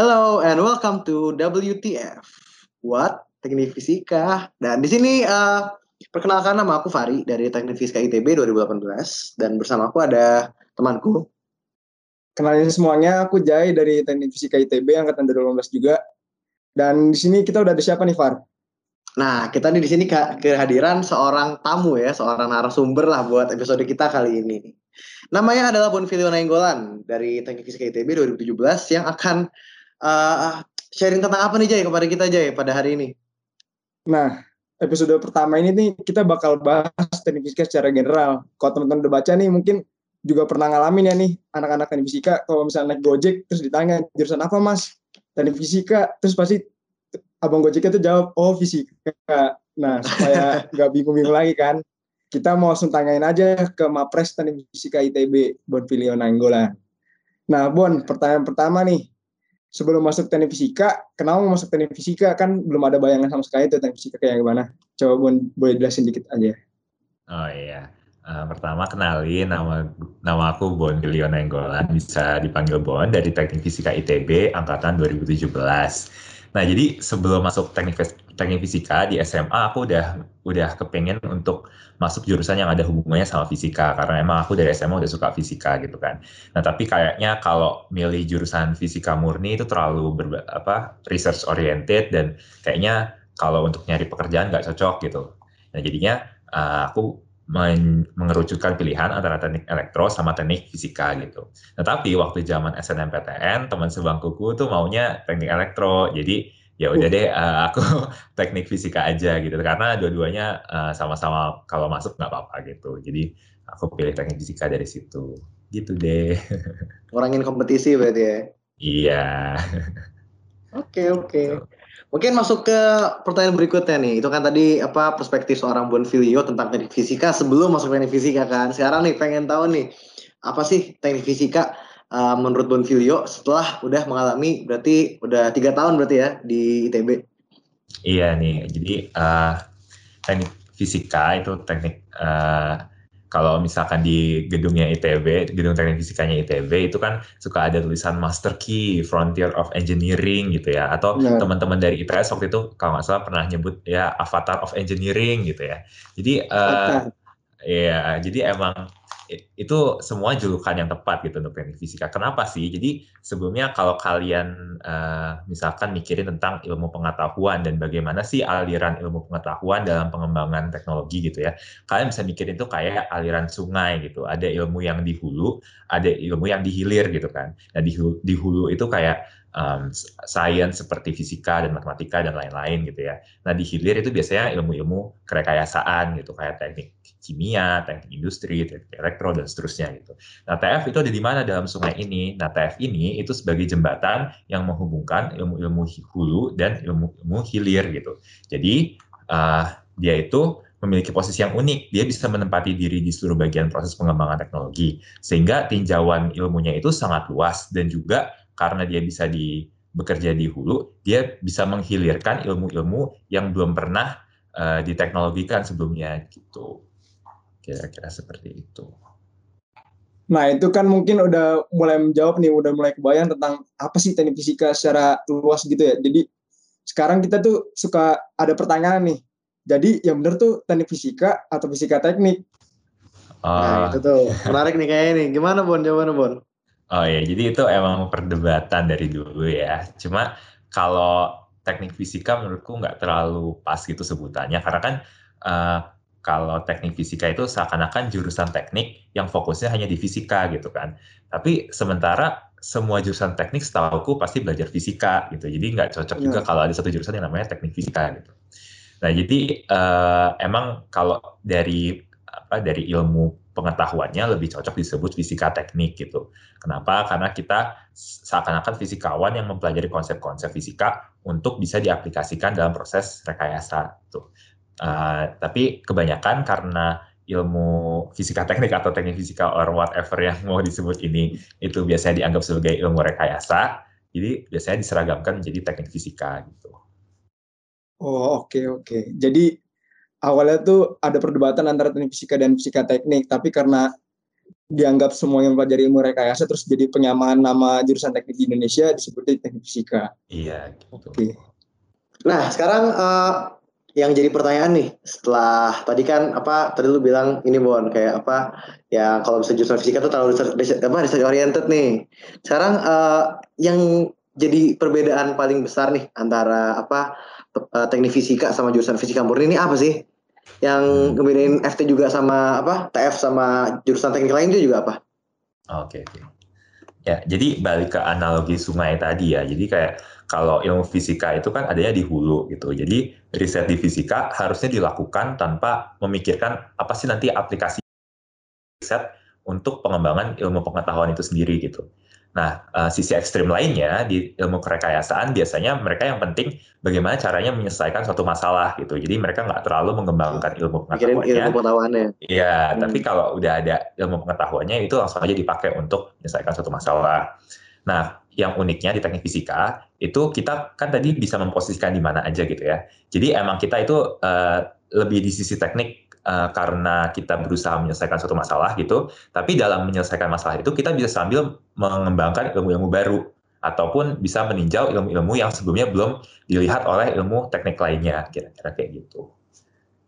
Hello and welcome to WTF. What? Teknik Fisika. Dan di sini uh, perkenalkan nama aku Fari dari Teknik Fisika ITB 2018 dan bersama aku ada temanku. Kenalin semuanya, aku Jai dari Teknik Fisika ITB angkatan 2018 juga. Dan di sini kita udah ada siapa nih, Far? Nah, kita nih di sini kehadiran seorang tamu ya, seorang narasumber lah buat episode kita kali ini. Namanya adalah Bonfilio Nainggolan dari Teknik Fisika ITB 2017 yang akan uh, sharing tentang apa nih Jay kepada kita Jay pada hari ini. Nah, episode pertama ini nih kita bakal bahas teknik fisika secara general. Kalau teman-teman udah baca nih mungkin juga pernah ngalamin ya nih anak-anak teknik fisika kalau misalnya naik Gojek terus ditanya jurusan apa Mas? Teknik fisika terus pasti abang Gojeknya tuh jawab oh fisika. Nah supaya nggak bingung-bingung lagi kan, kita mau langsung tanyain aja ke Mapres Teknik Fisika ITB Bon Filio Nanggolan. Nah Bon, pertanyaan pertama nih, sebelum masuk teknik fisika, kenapa mau masuk teknik fisika kan belum ada bayangan sama sekali itu teknik fisika kayak gimana? Coba Bon boleh jelasin dikit aja. Oh iya. Uh, pertama kenalin nama nama aku Bon Filio Nenggolan, bisa dipanggil Bon dari Teknik Fisika ITB angkatan 2017. Nah, jadi sebelum masuk teknik teknik fisika di SMA aku udah udah kepengen untuk masuk jurusan yang ada hubungannya sama fisika karena emang aku dari SMA udah suka fisika gitu kan. Nah, tapi kayaknya kalau milih jurusan fisika murni itu terlalu ber, apa research oriented dan kayaknya kalau untuk nyari pekerjaan nggak cocok gitu. Nah, jadinya uh, aku mengerucutkan pilihan antara teknik elektro sama teknik fisika gitu. Tetapi waktu zaman SNMPTN teman sebangkuku tuh maunya teknik elektro. Jadi ya udah deh uh, aku teknik fisika aja gitu karena dua-duanya uh, sama-sama kalau masuk nggak apa-apa gitu. Jadi aku pilih teknik fisika dari situ. Gitu deh. Kurangin kompetisi berarti ya. Iya. Oke, oke. Mungkin masuk ke pertanyaan berikutnya nih. Itu kan tadi apa perspektif seorang Bonfilio tentang teknik fisika sebelum masuk teknik fisika kan. Sekarang nih pengen tahu nih apa sih teknik fisika uh, menurut Bonfilio setelah udah mengalami berarti udah tiga tahun berarti ya di ITB. Iya nih. Jadi uh, teknik fisika itu teknik uh, kalau misalkan di gedungnya ITB, gedung teknik fisikanya ITB itu kan suka ada tulisan Master Key, Frontier of Engineering gitu ya, atau teman teman-teman dari ITS waktu itu kalau nggak salah pernah nyebut ya Avatar of Engineering gitu ya. Jadi uh, ya, jadi emang itu semua julukan yang tepat gitu untuk teknik fisika. Kenapa sih? Jadi sebelumnya kalau kalian uh, misalkan mikirin tentang ilmu pengetahuan dan bagaimana sih aliran ilmu pengetahuan dalam pengembangan teknologi gitu ya, kalian bisa mikirin itu kayak aliran sungai gitu. Ada ilmu yang di hulu, ada ilmu yang di hilir gitu kan. Nah di hulu, di hulu itu kayak um, sains seperti fisika dan matematika dan lain-lain gitu ya. Nah di hilir itu biasanya ilmu-ilmu kerekayasaan gitu kayak teknik kimia, teknik industri, teknik elektro dan seterusnya gitu. Nah TF itu ada di mana dalam sungai ini? Nah TF ini itu sebagai jembatan yang menghubungkan ilmu-ilmu hulu dan ilmu-ilmu hilir gitu. Jadi uh, dia itu memiliki posisi yang unik. Dia bisa menempati diri di seluruh bagian proses pengembangan teknologi, sehingga tinjauan ilmunya itu sangat luas dan juga karena dia bisa di bekerja di hulu, dia bisa menghilirkan ilmu-ilmu yang belum pernah uh, diteknologikan sebelumnya gitu. Kira-kira seperti itu. Nah, itu kan mungkin udah mulai menjawab nih, udah mulai kebayang tentang apa sih teknik fisika secara luas gitu ya. Jadi sekarang kita tuh suka ada pertanyaan nih. Jadi yang benar tuh teknik fisika atau fisika teknik? Uh, nah, itu tuh menarik nih kayaknya nih. Gimana Bon? Jawabannya Bon? Oh ya, jadi itu emang perdebatan dari dulu ya. Cuma kalau teknik fisika menurutku nggak terlalu pas gitu sebutannya, karena kan uh, kalau teknik fisika itu seakan-akan jurusan teknik yang fokusnya hanya di fisika gitu kan. Tapi sementara semua jurusan teknik setahuku pasti belajar fisika gitu. Jadi nggak cocok ya. juga kalau ada satu jurusan yang namanya teknik fisika gitu. Nah jadi uh, emang kalau dari apa dari ilmu pengetahuannya lebih cocok disebut fisika teknik gitu. Kenapa? Karena kita seakan-akan fisikawan yang mempelajari konsep-konsep fisika untuk bisa diaplikasikan dalam proses rekayasa. Tuh. Uh, tapi kebanyakan karena ilmu fisika teknik atau teknik fisika or whatever yang mau disebut ini itu biasanya dianggap sebagai ilmu rekayasa, jadi biasanya diseragamkan menjadi teknik fisika gitu. Oh oke okay, oke. Okay. Jadi awalnya tuh ada perdebatan antara teknik fisika dan fisika teknik, tapi karena dianggap semua yang mempelajari ilmu rekayasa terus jadi penyamaan nama jurusan teknik di Indonesia disebutnya teknik fisika. Iya. Gitu. Oke. Nah, sekarang uh, yang jadi pertanyaan nih setelah tadi kan apa tadi lu bilang ini Bon kayak apa ya kalau bisa jurusan fisika tuh terlalu research, research, apa research oriented nih. Sekarang uh, yang jadi perbedaan paling besar nih antara apa uh, teknik fisika sama jurusan fisika murni ini apa sih? Yang Hmm. ngebedain FT juga sama apa TF sama jurusan teknik lain itu juga apa? Oke, oke. Ya, jadi balik ke analogi sungai tadi ya. Jadi kayak kalau ilmu fisika itu kan adanya di hulu gitu. Jadi riset di fisika harusnya dilakukan tanpa memikirkan apa sih nanti aplikasi riset untuk pengembangan ilmu pengetahuan itu sendiri gitu. Nah, eh, sisi ekstrim lainnya di ilmu kerekayasaan biasanya mereka yang penting bagaimana caranya menyelesaikan suatu masalah gitu. Jadi mereka nggak terlalu mengembangkan ilmu pengetahuannya. ilmu pengetahuannya. Iya, Hmm. tapi kalau udah ada ilmu pengetahuannya itu langsung aja dipakai untuk menyelesaikan suatu masalah. Nah, yang uniknya di teknik fisika itu kita kan tadi bisa memposisikan di mana aja gitu ya. Jadi emang kita itu eh, lebih di sisi teknik eh, karena kita berusaha menyelesaikan suatu masalah gitu. Tapi dalam menyelesaikan masalah itu kita bisa sambil mengembangkan ilmu-ilmu baru ataupun bisa meninjau ilmu-ilmu yang sebelumnya belum dilihat oleh ilmu teknik lainnya kira-kira kayak gitu.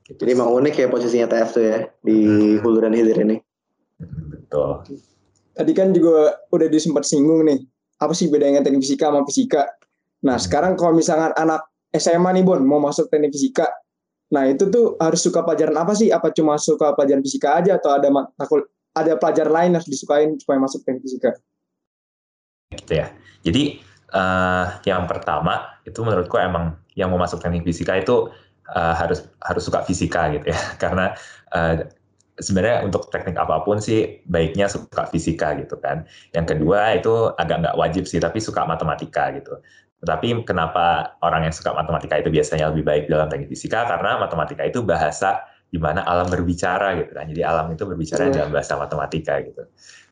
Gitu Jadi emang unik ya posisinya TF tuh ya di Hmm. hulu dan hilir ini. Mm, Betul. Tadi kan juga udah disempat singgung nih, apa sih bedanya teknik fisika sama fisika? Nah, Hmm. sekarang kalau misalkan anak SMA nih, Bon, mau masuk teknik fisika, nah itu tuh harus suka pelajaran apa sih? Apa cuma suka pelajaran fisika aja atau ada kul- ada pelajaran lain harus disukain supaya masuk teknik fisika? gitu ya. Jadi eh, yang pertama itu menurutku emang yang mau masuk teknik fisika itu eh, harus harus suka fisika gitu ya. Karena eh, sebenarnya untuk teknik apa pun sih baiknya suka fisika gitu kan. Yang kedua itu agak nggak wajib sih tapi suka matematika gitu. Tetapi kenapa orang yang suka matematika itu biasanya lebih baik dalam teknik fisika karena matematika itu bahasa di mana alam berbicara gitu kan. Jadi alam itu berbicara dalam bahasa matematika gitu.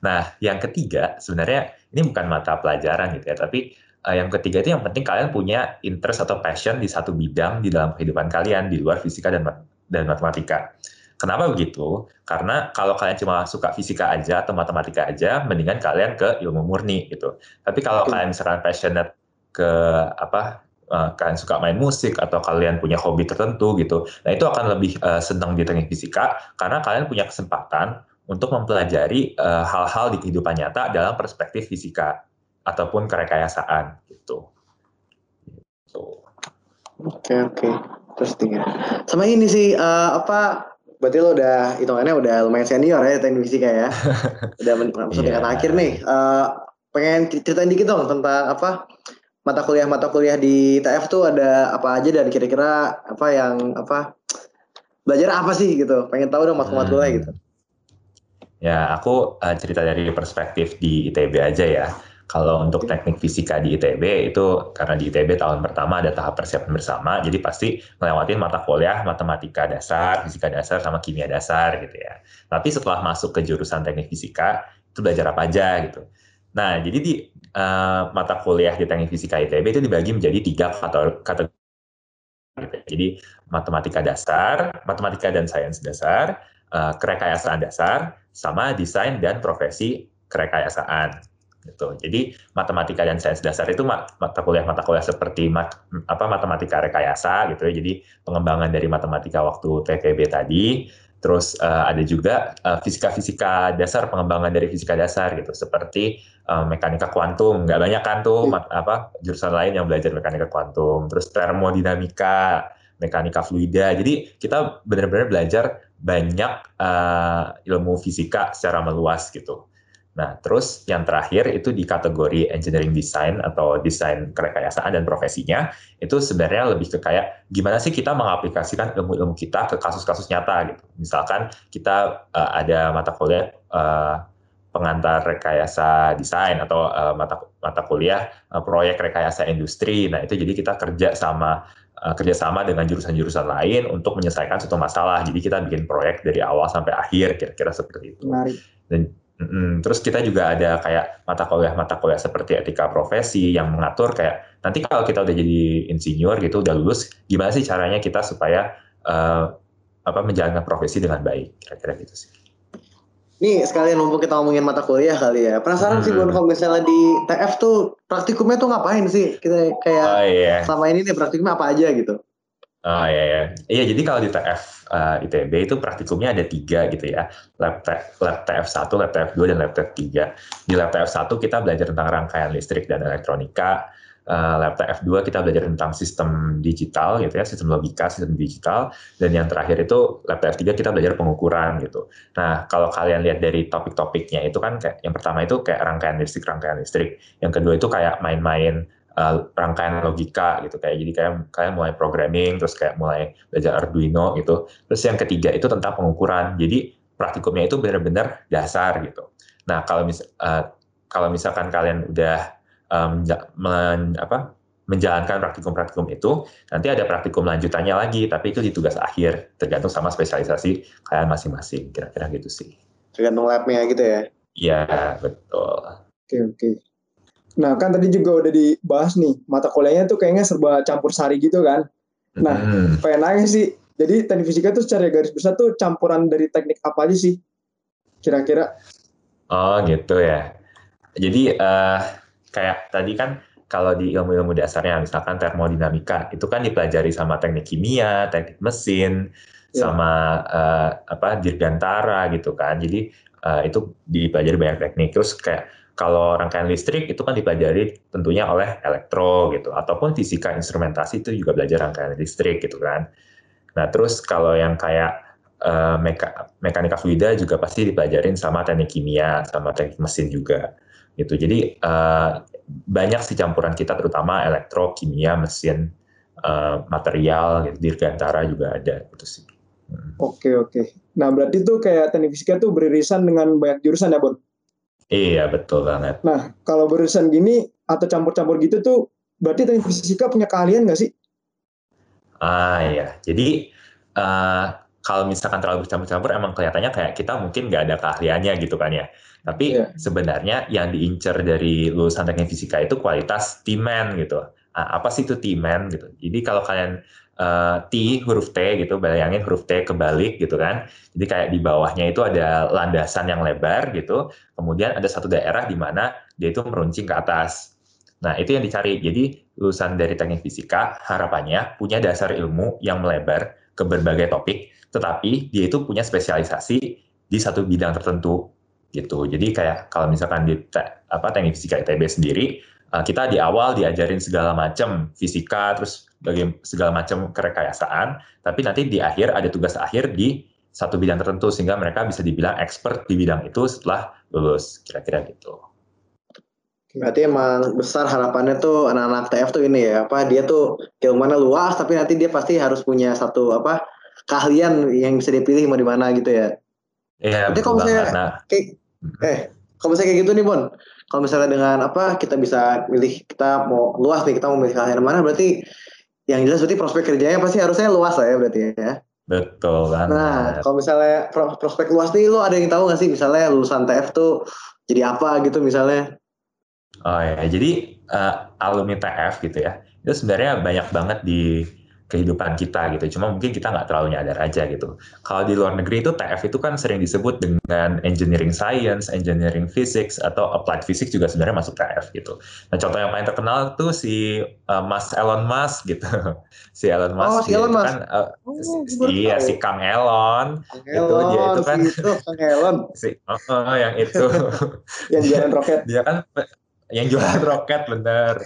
Nah, yang ketiga sebenarnya ini bukan mata pelajaran gitu ya, tapi eh, yang ketiga itu yang penting kalian punya interest atau passion di satu bidang di dalam kehidupan kalian di luar fisika dan mat- dan matematika. Kenapa begitu? Karena kalau kalian cuma suka fisika aja atau matematika aja, mendingan kalian ke ilmu murni gitu. Tapi kalau kalian misalkan passionate ke apa eh, kalian suka main musik atau kalian punya hobi tertentu gitu, nah itu akan lebih eh, senang di teknik fisika karena kalian punya kesempatan untuk mempelajari eh, hal-hal di kehidupan nyata dalam perspektif fisika ataupun kerekayasaan gitu. Gitu. Oke oke. Terus tiga. Sama ini sih eh, apa? Berarti lo udah hitungannya udah lumayan senior ya teknik fisika ya. udah masuk Iya. tingkat akhir nih. Eh, pengen ceritain dikit dong tentang apa mata kuliah mata kuliah di TF tuh ada apa aja dan kira-kira apa yang apa belajar apa sih gitu? Pengen tahu dong matkul-matkulnya Hmm. gitu. Ya, aku eh, cerita dari perspektif di ITB aja ya. Kalau untuk teknik fisika di ITB itu karena di ITB tahun pertama ada tahap persiapan bersama, jadi pasti ngelewatin mata kuliah matematika dasar, fisika dasar, sama kimia dasar gitu ya. Tapi setelah masuk ke jurusan teknik fisika, itu belajar apa aja gitu. Nah, jadi di eh, mata kuliah di teknik fisika ITB itu dibagi menjadi tiga kategori. Jadi matematika dasar, matematika dan sains dasar, eh, kerekayasaan dasar, sama desain dan profesi kerekayasaan gitu. Jadi matematika dan sains dasar itu ma- mata kuliah mata kuliah seperti mat- apa matematika rekayasa gitu ya. Jadi pengembangan dari matematika waktu TKB tadi, terus eh, ada juga eh, fisika-fisika dasar pengembangan dari fisika dasar gitu seperti eh, mekanika kuantum. Nggak banyak kan tuh Hmm. apa jurusan lain yang belajar mekanika kuantum, terus termodinamika, mekanika fluida. Jadi kita benar-benar belajar banyak eh, ilmu fisika secara meluas gitu. Nah, terus yang terakhir itu di kategori engineering design atau desain kerekayasaan dan profesinya, itu sebenarnya lebih ke kayak gimana sih kita mengaplikasikan ilmu-ilmu kita ke kasus-kasus nyata gitu. Misalkan kita eh, ada mata kuliah eh, pengantar rekayasa desain atau eh, mata mata kuliah eh, proyek rekayasa industri. Nah, itu jadi kita kerja sama kerjasama dengan jurusan-jurusan lain untuk menyelesaikan suatu masalah. Jadi kita bikin proyek dari awal sampai akhir, kira-kira seperti itu. Menarik. Mm-mm. Terus kita juga ada kayak mata kuliah-mata kuliah seperti etika profesi yang mengatur kayak nanti kalau kita udah jadi insinyur gitu udah lulus gimana sih caranya kita supaya eh, apa menjalankan profesi dengan baik kira-kira gitu sih. Nih sekalian mumpung kita ngomongin mata kuliah kali ya. Penasaran sih Hmm. Bon kalau misalnya di TF tuh praktikumnya tuh ngapain sih? Kita kayak Oh iya. selama ini nih praktikumnya apa aja gitu. Oh iya ya. Iya jadi kalau di TF uh, ITB itu praktikumnya ada tiga gitu ya. Lab, lab TF1, lab TF2, dan lab TF3. Di lab TF1 kita belajar tentang rangkaian listrik dan elektronika. Uh, lab TF2 kita belajar tentang sistem digital gitu ya, sistem logika, sistem digital. Dan yang terakhir itu lab TF3 kita belajar pengukuran gitu. Nah kalau kalian lihat dari topik-topiknya itu kan kayak yang pertama itu kayak rangkaian listrik, rangkaian listrik. Yang kedua itu kayak main-main uh, rangkaian logika gitu. Kayak jadi kayak kalian mulai programming terus kayak mulai belajar Arduino gitu. Terus yang ketiga itu tentang pengukuran. Jadi praktikumnya itu benar-benar dasar gitu. Nah kalau mis uh, kalau misalkan kalian udah um, men, apa menjalankan praktikum-praktikum itu nanti ada praktikum lanjutannya lagi tapi itu di tugas akhir. Tergantung sama spesialisasi kalian masing-masing. Kira-kira gitu sih. Tergantung labnya gitu ya. iya betul. Oke oke. Nah kan tadi juga udah dibahas nih mata kuliahnya tuh kayaknya serba campur sari gitu kan. Nah. Hmm. Pengen nanya sih. Jadi teknik fisika tuh secara garis besar tuh campuran dari teknik apa aja sih? Kira-kira? Oh gitu ya. Jadi eh, kayak tadi kan kalau di ilmu-ilmu dasarnya misalkan termodinamika itu kan dipelajari sama teknik kimia, teknik mesin, Ya. sama eh, apa dirgantara gitu kan. Jadi eh, itu dipelajari banyak teknik. Terus kayak kalau rangkaian listrik itu kan dipelajari tentunya oleh elektro gitu ataupun fisika instrumentasi itu juga belajar rangkaian listrik gitu kan. Nah, terus kalau yang kayak eh, meka- mekanika fluida juga pasti dipelajarin sama teknik kimia, sama teknik mesin juga gitu. Jadi eh, banyak sih campuran kita terutama elektro, kimia, mesin, eh, material, gitu. dirgantara juga ada gitu sih. Hmm. Oke oke. Nah berarti tuh kayak teknik fisika tuh beririsan dengan banyak jurusan ya Bon? Iya betul banget. Nah kalau beririsan gini atau campur-campur gitu tuh berarti teknik fisika punya keahlian nggak sih? Ah iya, jadi eh, kalau misalkan terlalu bercampur-campur emang kelihatannya kayak kita mungkin nggak ada keahliannya gitu kan ya. Tapi Iya. sebenarnya yang diincar dari lulusan teknik fisika itu kualitas T-man gitu. Ah, apa sih itu T-man gitu? Jadi kalau kalian eh, T huruf T gitu, bayangin huruf T kebalik gitu kan. Jadi kayak di bawahnya itu ada landasan yang lebar gitu. Kemudian ada satu daerah di mana dia itu meruncing ke atas. Nah, itu yang dicari. Jadi, lulusan dari teknik fisika, harapannya punya dasar ilmu yang melebar ke berbagai topik, tetapi dia itu punya spesialisasi di satu bidang tertentu. gitu. Jadi kayak kalau misalkan di apa teknik fisika ITB sendiri, uh, kita di awal diajarin segala macam fisika, terus bagian segala macam kerekayasaan, tapi nanti di akhir ada tugas akhir di satu bidang tertentu sehingga mereka bisa dibilang expert di bidang itu setelah lulus, kira-kira gitu. Berarti emang besar harapannya tuh anak-anak TF tuh ini ya, apa dia tuh ilmunya luas tapi nanti dia pasti harus punya satu apa keahlian yang bisa dipilih mau di mana gitu ya. Iya, Tapi kalau misalnya-. Nah, Kayak eh kalau misalnya kayak gitu nih Bon, kalau misalnya dengan apa kita bisa milih kita mau luas nih kita mau milih keahlian mana berarti yang jelas berarti prospek kerjanya pasti harusnya luas lah ya berarti ya. betul banget. Nah, kalau misalnya pro- prospek luas nih lo ada yang tahu nggak sih misalnya lulusan TF tuh jadi apa gitu misalnya? Oh ya, jadi eh, alumni TF gitu ya, itu sebenarnya banyak banget di kehidupan kita gitu. Cuma mungkin kita nggak terlalu nyadar aja gitu. Kalau di luar negeri itu TF itu kan sering disebut dengan engineering science, engineering physics, atau applied physics juga sebenarnya masuk TF gitu. Nah contoh yang paling terkenal tuh si eh, Mas Elon Musk gitu. si Elon Musk. Oh, si dia Elon Musk. Kan, eh, Oh, si- iya si Kang Elon. Kang Itu dia itu kan- si itu Kang Elon. Si, oh, oh, yang itu. yang jualan roket. dia kan yang jualan roket bener.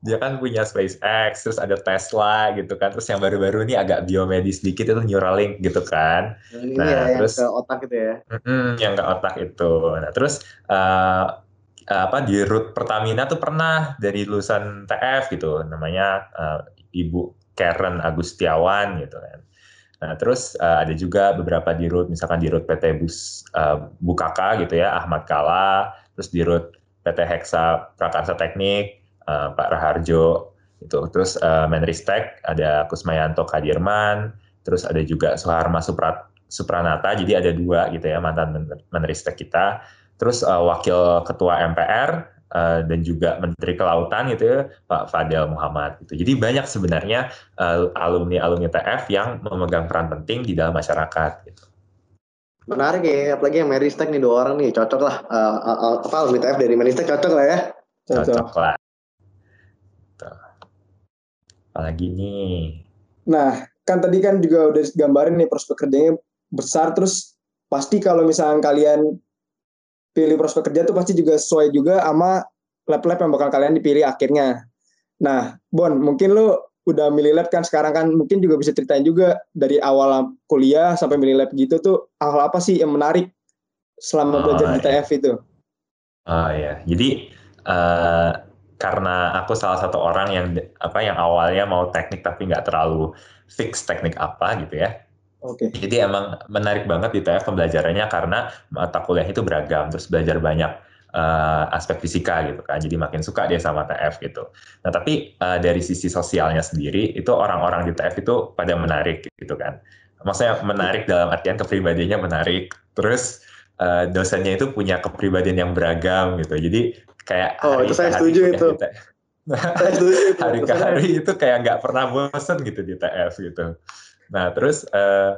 Dia kan punya SpaceX terus ada Tesla gitu kan. Terus yang baru-baru ini agak biomedis dikit itu Neuralink gitu kan. Yang Nah, ya yang terus- ke otak gitu ya. Mm-mm, yang ke otak itu. Nah terus eh, apa di root Pertamina tuh pernah dari lulusan TF gitu. Namanya eh, Ibu Karen Agustiawan gitu kan. Nah, terus eh, ada juga beberapa di root, misalkan di root PT Bus eh, Bukaka gitu ya, Ahmad Kala, terus di root PT Hexa Prakarsa Teknik, eh, Pak Raharjo, gitu. Terus eh, Menristek ada Kusmayanto Kadirman, terus ada juga Soeharma Suprat, Supranata, jadi ada dua gitu ya mantan Men- Menristek kita. Terus eh, Wakil Ketua MPR eh, dan juga Menteri Kelautan gitu ya, Pak Fadel Muhammad. Gitu. Jadi banyak sebenarnya alumni alumni TF yang memegang peran penting di dalam masyarakat. Gitu. Menarik ya, apalagi yang Meristek nih dua orang nih, cocok lah. Uh, uh, uh, apa alumni TF dari Meristek cocok lah ya. Cocok, Cocok. lah. Tuh. Apalagi nih. Nah, kan tadi kan juga udah gambarin nih prospek kerjanya besar terus pasti kalau misalnya kalian pilih prospek kerja tuh pasti juga sesuai juga sama lab-lab yang bakal kalian dipilih akhirnya. Nah, Bon, mungkin lu udah milih lab kan sekarang kan mungkin juga bisa ceritain juga dari awal kuliah sampai milih lab gitu tuh hal apa sih yang menarik selama Oh, belajar di iya. TF itu? Oh ya, jadi eh, karena aku salah satu orang yang apa yang awalnya mau teknik tapi nggak terlalu fix teknik apa gitu ya. Oke. Jadi emang menarik banget di TF pembelajarannya karena mata kuliah itu beragam, terus belajar banyak eh, aspek fisika gitu kan. Jadi makin suka dia sama TF gitu. Nah tapi eh, dari sisi sosialnya sendiri itu orang-orang di TF itu pada menarik gitu kan. Maksudnya menarik dalam artian kepribadiannya menarik. Terus eh, dosennya itu punya kepribadian yang beragam gitu. Jadi kayak Oh, hari itu saya hari setuju itu. Saya setuju itu. hari ke hari itu kayak nggak pernah bosen gitu di TF gitu. Nah terus eh,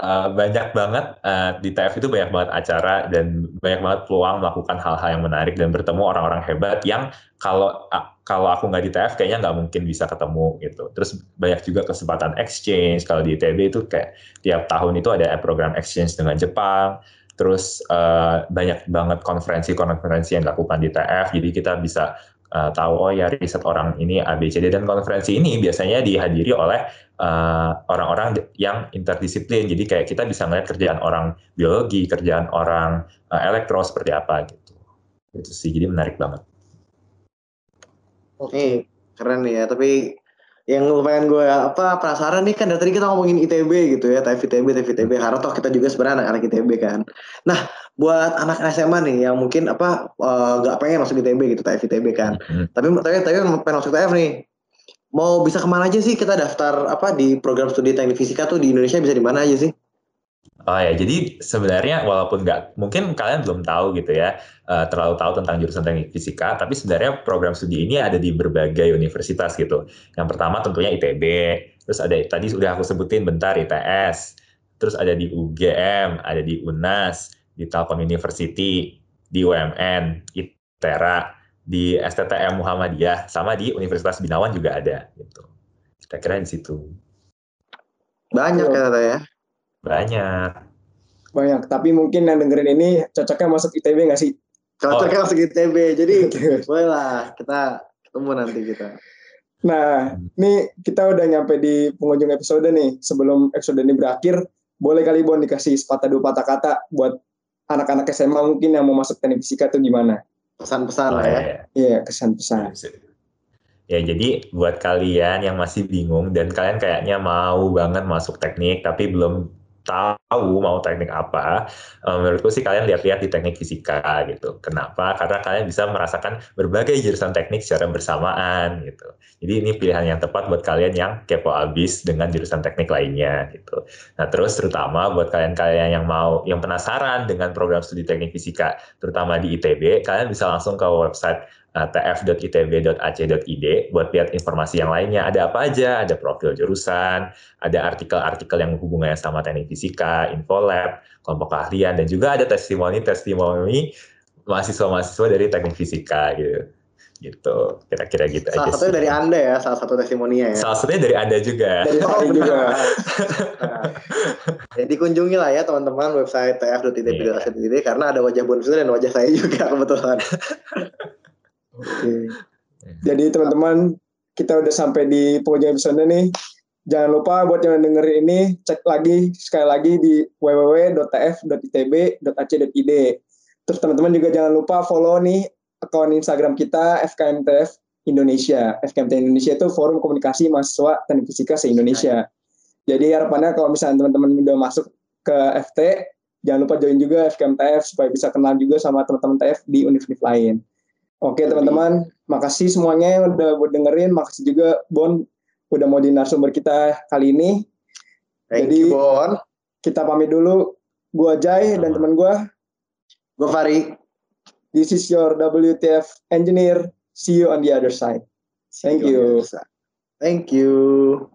eh, banyak banget eh, di TF itu banyak banget acara dan banyak banget peluang melakukan hal-hal yang menarik dan bertemu orang-orang hebat yang kalau a- kalau aku nggak di TF kayaknya nggak mungkin bisa ketemu gitu. Terus banyak juga kesempatan exchange kalau di ITB itu kayak tiap tahun itu ada program exchange dengan Jepang. Terus eh, banyak banget konferensi-konferensi yang dilakukan di TF. Jadi kita bisa eh, tahu oh ya riset orang ini ABCD dan konferensi ini biasanya dihadiri oleh eh, orang-orang yang interdisiplin. Jadi kayak kita bisa melihat kerjaan orang biologi, kerjaan orang eh, elektro seperti apa gitu. Itu sih jadi menarik banget. Nih, keren nih ya, tapi yang lumayan gue apa penasaran nih kan dari tadi kita ngomongin ITB gitu ya, TF ITB, TF ITB, karena toh kita juga sebenarnya anak-anak ITB kan. Nah, buat anak SMA nih yang mungkin apa eh, nggak pengen masuk ITB gitu, TF ITB kan. Hmm. Tapi tapi tapi pengen masuk TF nih. Mau bisa ke mana aja sih kita daftar apa di program studi teknik fisika tuh di Indonesia bisa di mana aja sih? Oh ya, jadi sebenarnya walaupun nggak, mungkin kalian belum tahu gitu ya, eh, terlalu tahu tentang jurusan teknik fisika, tapi sebenarnya program studi ini ada di berbagai universitas gitu. Yang pertama tentunya ITB, terus ada tadi sudah aku sebutin bentar ITS, terus ada di UGM, ada di UNAS, di Telkom University, di UMN, ITERA, di STTM Muhammadiyah, sama di Universitas Binawan juga ada gitu. Kira-kira di situ. Banyak kata ya. Banyak. Banyak, tapi mungkin yang dengerin ini cocoknya masuk ITB nggak sih? Cocoknya masuk ITB. Jadi Oke. boleh lah kita ketemu nanti kita. Nah, nih kita udah nyampe di penghujung episode nih. Sebelum episode ini berakhir, boleh kali Bon dikasih sepatah dua patah kata buat anak-anak SMA mungkin yang mau masuk teknik fisika tuh gimana? Pesan-pesan Oh, lah ya. ya. Iya, kesan-pesan. Ya, jadi buat kalian yang masih bingung dan kalian kayaknya mau banget masuk teknik tapi belum tahu mau teknik apa, eh, menurutku sih kalian lihat-lihat di teknik fisika gitu. Kenapa? Karena kalian bisa merasakan berbagai jurusan teknik secara bersamaan gitu. Jadi ini pilihan yang tepat buat kalian yang kepo abis dengan jurusan teknik lainnya gitu. Nah terus terutama buat kalian-kalian yang mau, yang penasaran dengan program studi teknik fisika, terutama di ITB, kalian bisa langsung ke website tf.itb.ac.id buat lihat informasi yang lainnya. Ada apa aja? Ada profil jurusan, ada artikel-artikel yang hubungannya sama teknik fisika, infolab, kelompok keahlian, dan juga ada testimoni-testimoni mahasiswa-mahasiswa dari teknik fisika gitu. Gitu, kira-kira gitu Salah aja satunya sih. dari Anda ya, salah satu testimoninya ya. Salah satunya dari Anda juga. Dari saya juga. Nah, Jadi kunjungi lah ya teman-teman website tf.itb.ac.id karena ada wajah Bonfil dan wajah saya juga kebetulan. Oke. Jadi teman-teman, kita udah sampai di penghujung episode nih. Jangan lupa buat yang dengerin ini, cek lagi sekali lagi di www.tf.itb.ac.id. Terus teman-teman juga jangan lupa follow nih akun Instagram kita FKMTF Indonesia. FKMTF Indonesia itu Forum Komunikasi Mahasiswa Teknik Fisika se-Indonesia. Jadi harapannya kalau misalnya teman-teman udah masuk ke FT, jangan lupa join juga FKMTF supaya bisa kenal juga sama teman-teman TF di univ-univ lain. Oke teman-teman, makasih semuanya yang udah buat dengerin, makasih juga Bon udah mau di narasumber kita kali ini. Thank Jadi- you Bon. Kita pamit dulu. Gua Jai dan teman gua. Gue Fari. This is your WTF engineer. See you on the other side. Thank you. Thank you.